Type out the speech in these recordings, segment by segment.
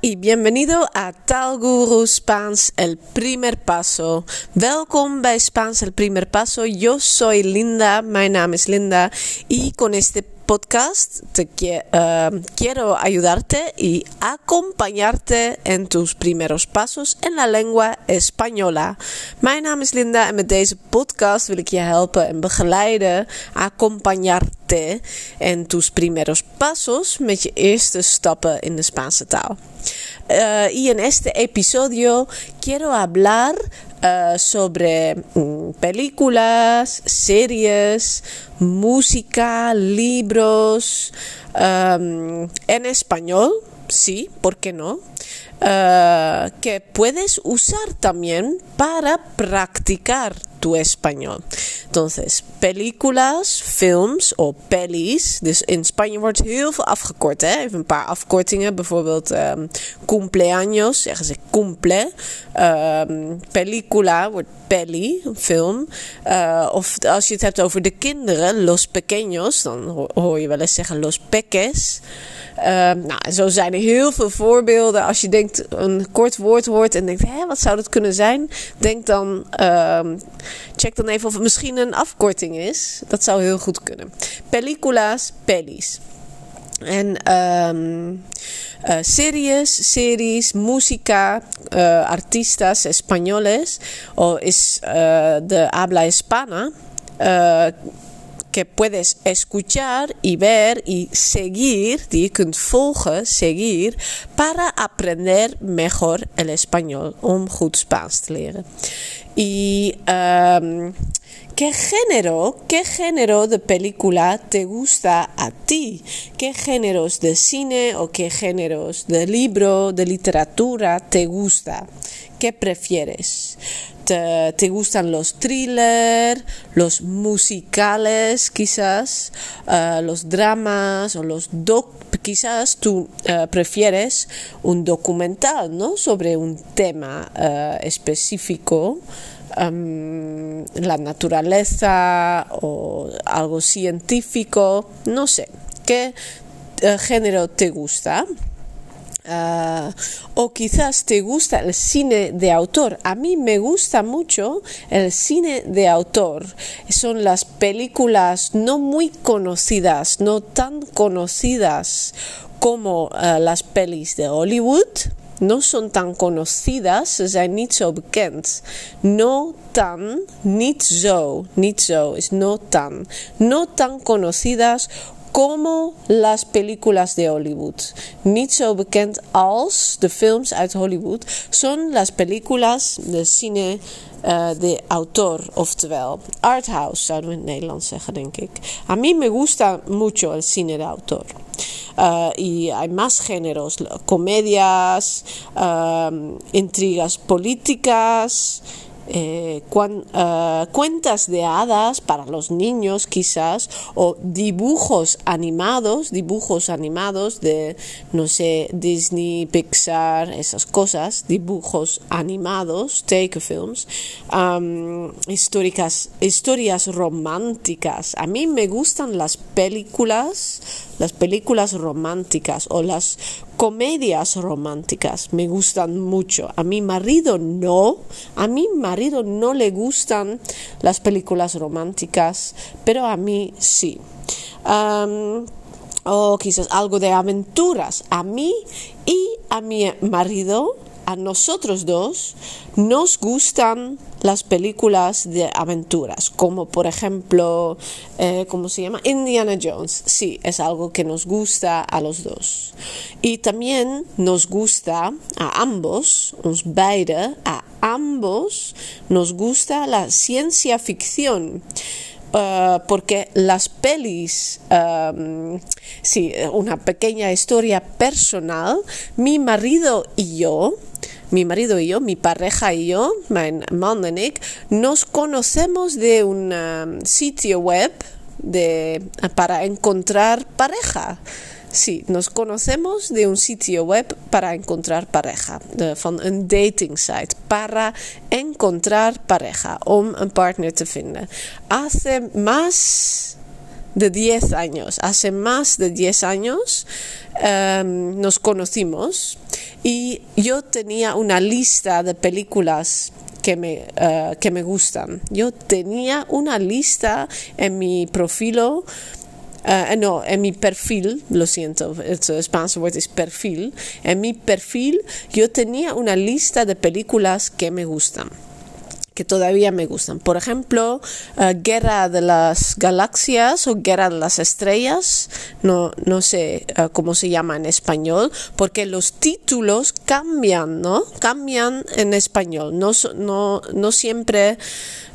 y bienvenido a Tal Guru Spaans El Primer Paso. Welkom bij Spaans El Primer Paso. Yo soy Linda, mijn naam is Linda y con este podcast te uh, quiero ayudarte y acompañarte en tus primeros pasos en la lengua española. Mijn naam is Linda en met deze podcast wil ik je helpen en begeleiden, acompañarte en tus primeros pasos met je eerste stappen in de Spaanse taal. Uh, y en este episodio quiero hablar uh, sobre mm, películas, series, música, libros um, en español, sí, ¿por qué no? Uh, que puedes usar también para practicar tu español. Entonces, películas, films of pelis. Dus in Spanje wordt heel veel afgekort. Hè? Even een paar afkortingen. Bijvoorbeeld um, cumpleaños, zeggen ze cumple. Um, película wordt peli, een film. Uh, of als je het hebt over de kinderen, los pequeños, dan hoor je wel eens zeggen los peques. Um, nou, zo zijn er heel veel voorbeelden. Als je denkt een kort woord hoort en denkt, hé, wat zou dat kunnen zijn? Denk dan, um, check dan even of het misschien een afkorting is. Dat zou heel goed kunnen. Películas, pelis. En um, uh, series, series, música, uh, artistas españoles o is uh, de habla hispana. Que puedes escuchar y ver y seguir, die kunt seguir, para aprender mejor el español, om goed Spaans te leren. Y um, ¿Qué género, qué género de película te gusta a ti? ¿Qué géneros de cine o qué géneros de libro, de literatura te gusta? ¿Qué prefieres? Te, gustan los thrillers, los musicales quizás, uh, los dramas o los doc, quizás tú uh, prefieres un documental, ¿no? Sobre un tema uh, específico. Um, la naturaleza o algo científico, no sé, ¿qué género te gusta? Uh, o quizás te gusta el cine de autor. A mí me gusta mucho el cine de autor. Son las películas no muy conocidas, no tan conocidas como uh, las pelis de Hollywood. No son tan conocidas, ze zijn niet. No tan, niet zo, niet zo, is no tan. No tan conocidas como las películas de Hollywood. Niet zo bekend als de films uit Hollywood. Son las películas de cine uh, de autor, oftewel arthouse zouden we in het Nederlands zeggen, denk ik. A mí me gusta mucho el cine de autor. Uh, y hay más géneros, comedias, uh, intrigas políticas, eh, uh, cuentas de hadas para los niños quizás o dibujos animados, dibujos animados de, no sé, Disney, Pixar, esas cosas, dibujos animados, tekenfilms, um, históricas, historias románticas. A mí me gustan las películas, las películas románticas o las comedias románticas me gustan mucho. A mi marido no, a mi marido no le gustan las películas románticas, pero a mí sí. o quizás algo de aventuras. A mí y a mi marido a nosotros dos nos gustan las películas de aventuras, como por ejemplo, eh, ¿cómo se llama? Indiana Jones. Sí, es algo que nos gusta a los dos. Y también nos gusta a ambos, uns beide, a ambos nos gusta la ciencia ficción. Uh, porque las pelis, um, sí, una pequeña historia personal, mi marido y yo mi marido y yo, mi pareja y yo, mijn man en ik, nos conocemos de un um, sitio web de, para encontrar pareja. Sí, nos conocemos de un sitio web para encontrar pareja, de, van een dating site, para encontrar pareja, om een partner te vinden. Hace más de 10 años, hace más de 10 años um, nos conocimos y yo tenía una lista de películas que me, uh, que me gustan. Yo tenía una lista en mi profilo. Uh, no, en mi perfil, lo siento, het Spaanse woord is perfil. En mi perfil yo tenía una lista de películas que me gustan que todavía me gustan. Por ejemplo, uh, Guerra de las Galaxias o Guerra de las Estrellas, no, no sé uh, cómo se llama en español, porque los títulos cambian, ¿no? Cambian en español, no, no, no siempre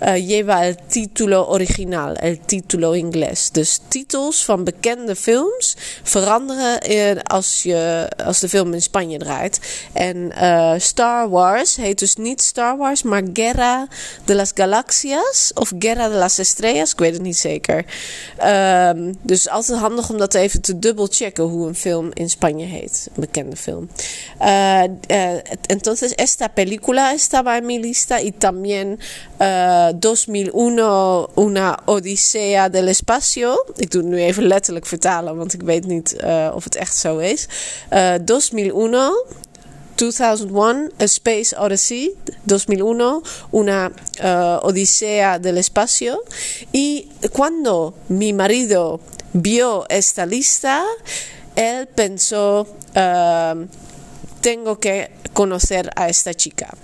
uh, lleva el título original, el título inglés. Dus titels van bekende films veranderen in, als, je, als de film in Spanje draait. En Star Wars heet dus niet Star Wars, maar Guerra de las Galaxias of Guerra de las Estrellas. Ik weet het niet zeker. Um, dus altijd handig om dat even te dubbel checken hoe een film in Spanje heet. Een bekende film. Uh, uh, entonces, esta película estaba en mi lista y también uh, 2001 Una Odisea del Espacio. Ik doe het nu even letterlijk vertalen, want ik weet niet of het echt zo is. Uh, 2001 2001, A Space Odyssey, 2001, una uh, odisea del espacio. Y cuando mi marido vio esta lista, él pensó, uh, tengo que conocer a esta chica.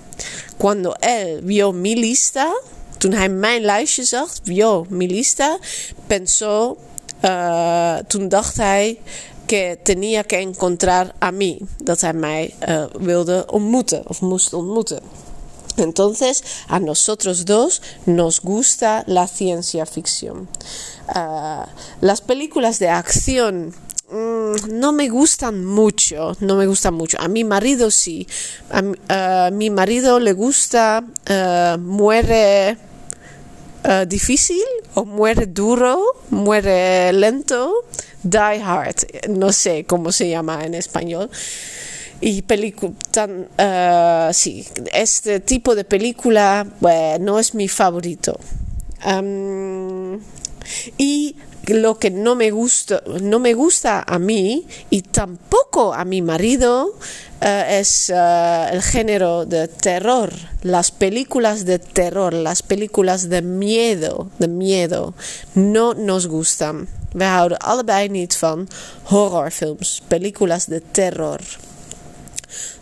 Cuando él vio mi lista, toen hij mijn lijstje zag, vio mi lista, pensó, uh, toen dacht hij, que tenía que encontrar a mí, dat hij mij uh, wilde ontmoeten of moest. Entonces, a nosotros dos nos gusta la ciencia ficción. Uh, las películas de acción mm, no me gustan mucho, no me gustan mucho. A mi marido sí. A, mi marido le gusta uh, muere uh, difícil o muere duro, muere lento. Die Hard, no sé cómo se llama en español. Y tan uh, sí, este tipo de película no es mi favorito. Y lo que no me gusta, no me gusta a mí y tampoco a mi marido uh, es uh, el género de terror, las películas de terror, las películas de miedo, de miedo, no nos gustan. We houden allebei niet van horrorfilms, películas de terror.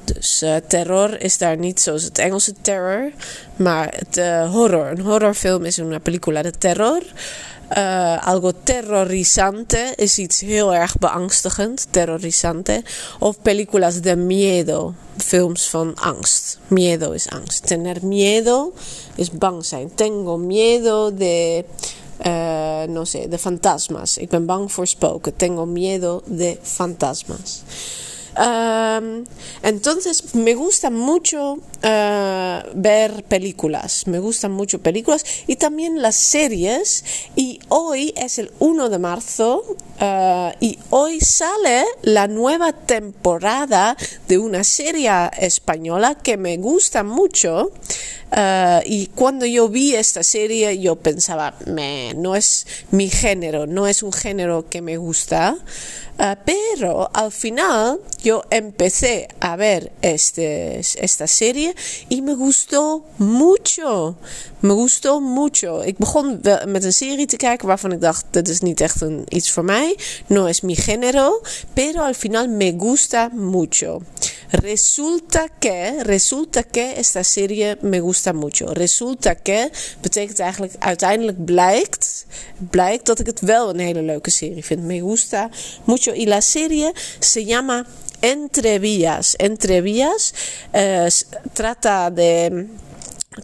Dus uh, terror is daar niet zoals het Engelse terror, maar het uh, horror. Een horrorfilm is een película de terror. Uh, algo terrorizante is iets heel erg beangstigend, terrorizante. Of películas de miedo, films van angst. Miedo is angst. Tener miedo is bang zijn. Tengo miedo de Uh, no sé, de fantasmas. Ik ben bang voor spoken. Tengo miedo de fantasmas. Um, entonces me gusta mucho uh, ver películas, me gustan mucho películas y también las series. Y hoy es el 1 de marzo uh, y hoy sale la nueva temporada de una serie española que me gusta mucho. Uh, y cuando yo vi esta serie yo pensaba, no es mi género, no es un género que me gusta. Uh, pero al final yo empecé a ver este, esta serie y me gustó mucho. Me gustó mucho. Ik begon met een serie te kijken waarvan ik dacht, dit is niet echt een, iets voor mij. No es mi género, pero al final me gusta mucho. Resulta que, resulta que esta serie me gusta mucho. Resulta que betekent eigenlijk uiteindelijk blijkt, blijkt dat ik het wel een hele leuke serie vind. Me gusta mucho. Y la serie se llama Entre Vías. Entre Vías eh, trata de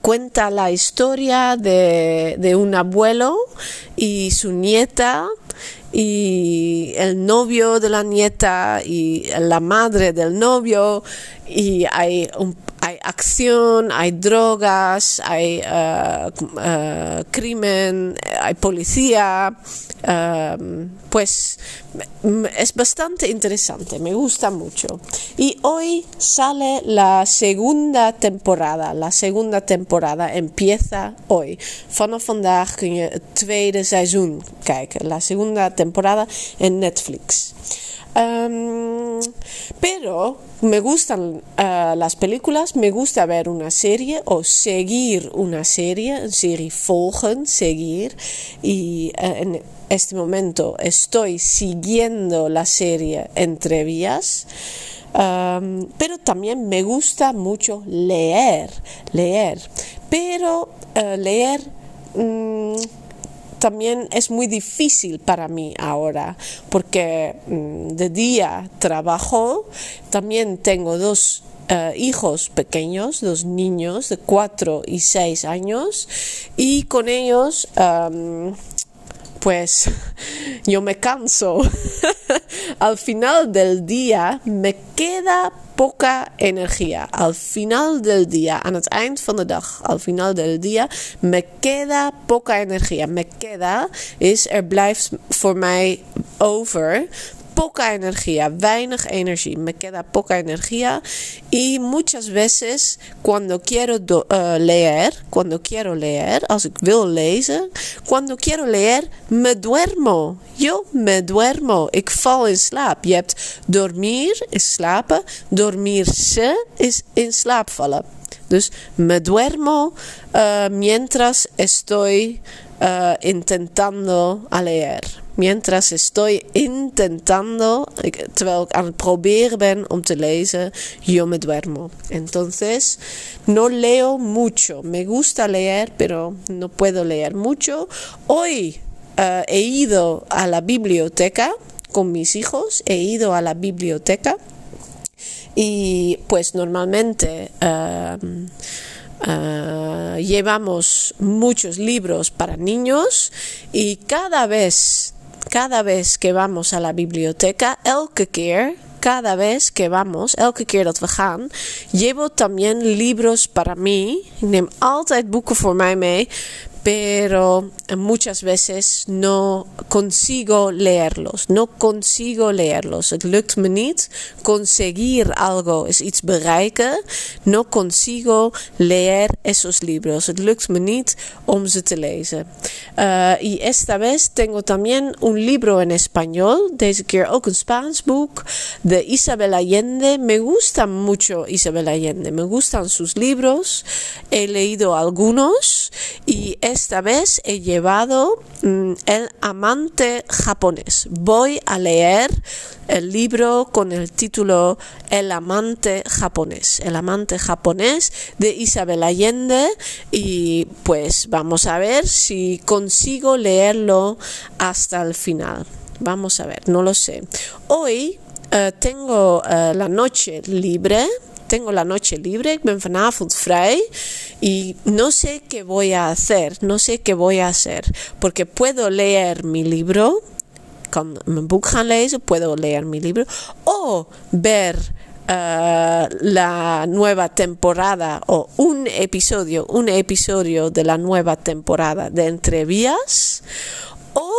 cuenta la historia de, de, un abuelo y su nieta y el novio de la nieta y la madre del novio y hay un, hay acción, hay drogas, hay uh, uh, crimen, hay policía, uh, pues es bastante interesante, me gusta mucho. Y hoy sale la segunda temporada, la segunda temporada empieza hoy. Vanaf vandaag kun je het tweede seizoen kijken, la segunda temporada en Netflix. Pero me gustan eh, las películas, me gusta ver una serie o seguir una serie, serie seguir. Y eh, en este momento estoy siguiendo la serie entre vías. pero también me gusta mucho leer, leer. Pero eh, leer mm, también es muy difícil para mí ahora porque mm, de día trabajo, también tengo dos eh, hijos pequeños, dos niños de 4 y 6 años y con ellos pues yo me canso. Al final del día me queda poca energía. Al final del día, aan het eind van de dag, al final del día, me queda poca energía. Me queda is er blijft voor mij over poca energía, weinig energía, me queda poca energía y muchas veces cuando quiero uh, leer, cuando quiero leer, als ik wil lezen, cuando quiero leer, me duermo. Yo me duermo, ik val in slaap. Je hebt dormir is slapen, dormirse is in slaap vallen. Dus me duermo uh, mientras estoy uh, intentando a leer. Mientras estoy intentando, terwijl ik aan het proberen ben om te lezen, yo me duermo. Entonces, no leo mucho. Me gusta leer, pero no puedo leer mucho. Hoy uh, he ido a la biblioteca con mis hijos, he ido a la biblioteca y pues normalmente... Uh, Uh, llevamos muchos libros para niños y cada vez cada vez que vamos a la biblioteca, elke keer, cada vez que vamos, elke keer dat we gaan, llevo también libros para mí. Ik neem altijd boeken voor mij mee pero muchas veces no consigo leerlos. No consigo leerlos. Het lukt me niet. Conseguir algo is iets bereiken. No consigo leer esos libros. Het lukt me niet om ze te lezen. Uh, y esta vez tengo también un libro en español. Deze keer ook een Spaans boek. De Isabel Allende. Me gusta mucho Isabel Allende. Me gustan sus libros. He leído algunos. Y esta vez he llevado mm, El amante japonés. Voy a leer el libro con el título El amante japonés. El amante japonés de Isabel Allende y pues vamos a ver si consigo leerlo hasta el final. Vamos a ver, no lo sé. Hoy eh, tengo eh, la noche libre tengo la noche libre, ben vanavond vrij y no sé qué voy a hacer, no sé qué voy a hacer, porque puedo leer mi libro, kan mijn boek gaan lezen, puedo leer mi libro, o ver uh, la nueva temporada o un episodio, un episodio de la nueva temporada de Entrevías, o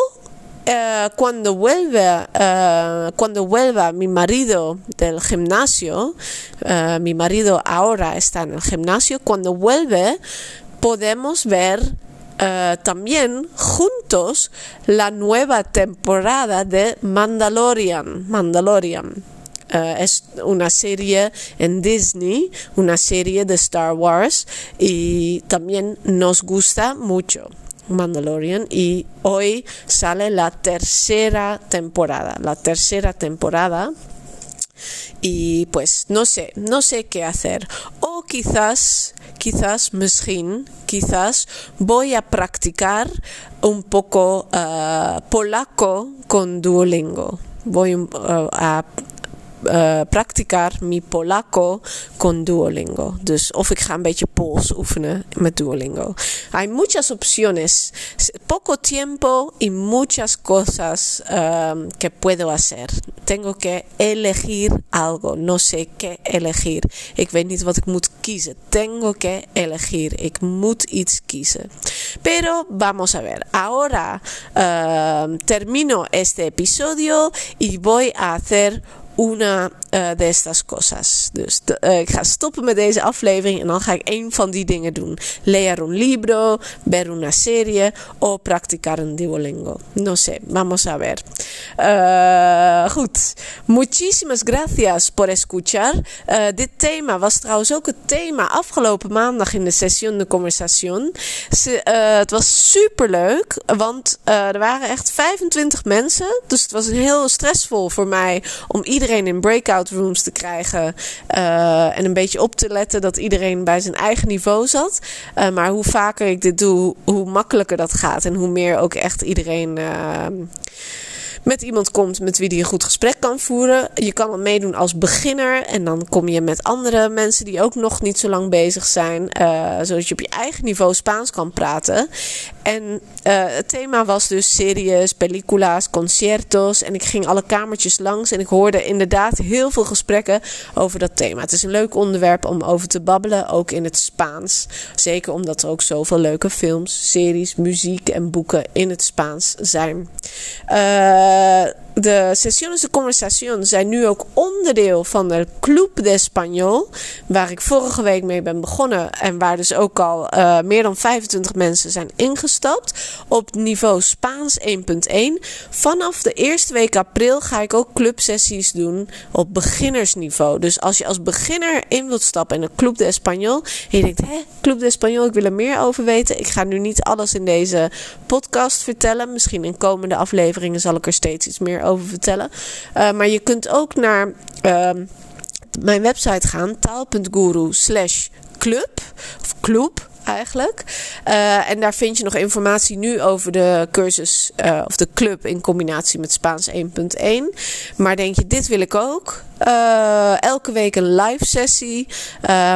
eh, cuando vuelve eh, cuando vuelva mi marido del gimnasio eh, mi marido ahora está en el gimnasio cuando vuelve podemos ver también juntos la nueva temporada de Mandalorian Mandalorian es una serie en Disney, una serie de Star Wars y también nos gusta mucho. Mandalorian y hoy sale la tercera temporada, la tercera temporada y pues no sé, no sé qué hacer o quizás, quizás, misschien, quizás voy a practicar un poco uh, polaco con Duolingo. Voy uh, a uh, practicar mi polaco con Duolingo. Dus of ik ga een beetje Pools oefenen met Duolingo. Hay muchas opciones, poco tiempo y muchas cosas um, que puedo hacer. Tengo que elegir algo. No sé qué elegir. Ik weet niet wat ik moet kiezen. Tengo que elegir. Ik moet iets kiezen. Pero vamos a ver. Ahora uh, termino este episodio y voy a hacer una uh, de estas cosas. Dus uh, ik ga stoppen met deze aflevering en dan ga ik één van die dingen doen. Leer un libro, ver una serie o practicar un Duolingo. No sé, vamos a ver. Uh, goed, muchísimas gracias por escuchar. dit thema was trouwens ook het thema afgelopen maandag in de session de conversation. het was super leuk, want er waren echt 25 mensen. Dus het was heel stressvol voor mij om iedereen in breakout rooms te krijgen. Uh, en een beetje op te letten dat iedereen bij zijn eigen niveau zat. Uh, maar hoe vaker ik dit doe, hoe makkelijker dat gaat. En hoe meer ook echt iedereen. Uh, met iemand komt met wie die een goed gesprek kan voeren. Je kan dan meedoen als beginner en dan kom je met andere mensen die ook nog niet zo lang bezig zijn, uh, zodat je op je eigen niveau Spaans kan praten. En uh, het thema was dus series, películas, conciertos en ik ging alle kamertjes langs en ik hoorde inderdaad heel veel gesprekken over dat thema. Het is een leuk onderwerp om over te babbelen, ook in het Spaans. Zeker omdat er ook zoveel leuke films, series, muziek en boeken in het Spaans zijn. Uh, uh, de sesiones de conversación zijn nu ook onderdeel van de Club de Español. Waar ik vorige week mee ben begonnen. En waar dus ook al uh, meer dan 25 mensen zijn ingestapt. Op niveau Spaans 1.1. Vanaf de eerste week april ga ik ook clubsessies doen op beginnersniveau. Dus als je als beginner in wilt stappen in de Club de Español. En je denkt, hè, Club de Español, ik wil er meer over weten. Ik ga nu niet alles in deze podcast vertellen. Misschien in komende afleveringen zal ik er steeds iets meer vertellen. Uh, maar je kunt ook naar uh, mijn website gaan, taal.guru slash club of club eigenlijk. Uh, en daar vind je nog informatie nu over de cursus uh, of de club in combinatie met Spaans 1.1. Maar denk je, dit wil ik ook? Uh, elke week een live sessie,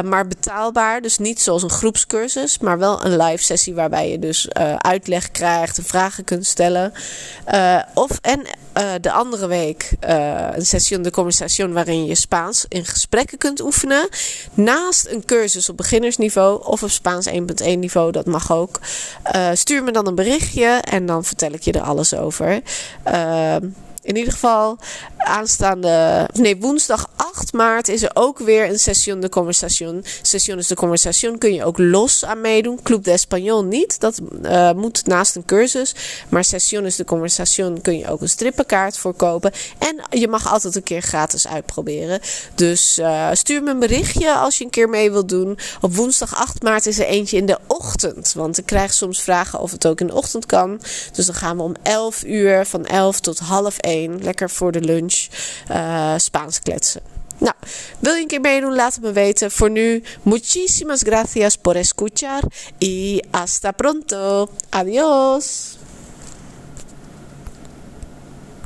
maar betaalbaar. Dus niet zoals een groepscursus, maar wel een live sessie waarbij je dus uitleg krijgt en vragen kunt stellen. of en de andere week een sessie de conversation waarin je Spaans in gesprekken kunt oefenen. Naast een cursus op beginnersniveau of op Spaans 1.1 1.1 niveau, dat mag ook. Stuur me dan een berichtje en dan vertel ik je er alles over. In ieder geval, aanstaande, nee, woensdag 8 maart is er ook weer een session de conversation. Session is de conversation kun je ook los aan meedoen. Club de Español niet, dat uh, moet naast een cursus. Maar session is de conversation kun je ook een strippenkaart voor kopen. En je mag altijd een keer gratis uitproberen. Dus uh, stuur me een berichtje als je een keer mee wilt doen. Op woensdag 8 maart is er eentje in de ochtend. Want ik krijg soms vragen of het ook in de ochtend kan. Dus dan gaan we om 11 uur, van 11 tot half 1 Lekker voor de lunch uh, Spaans kletsen. Nou, wil je een keer meedoen? Laat het me weten. Voor nu, muchísimas gracias por escuchar y hasta pronto. Adiós.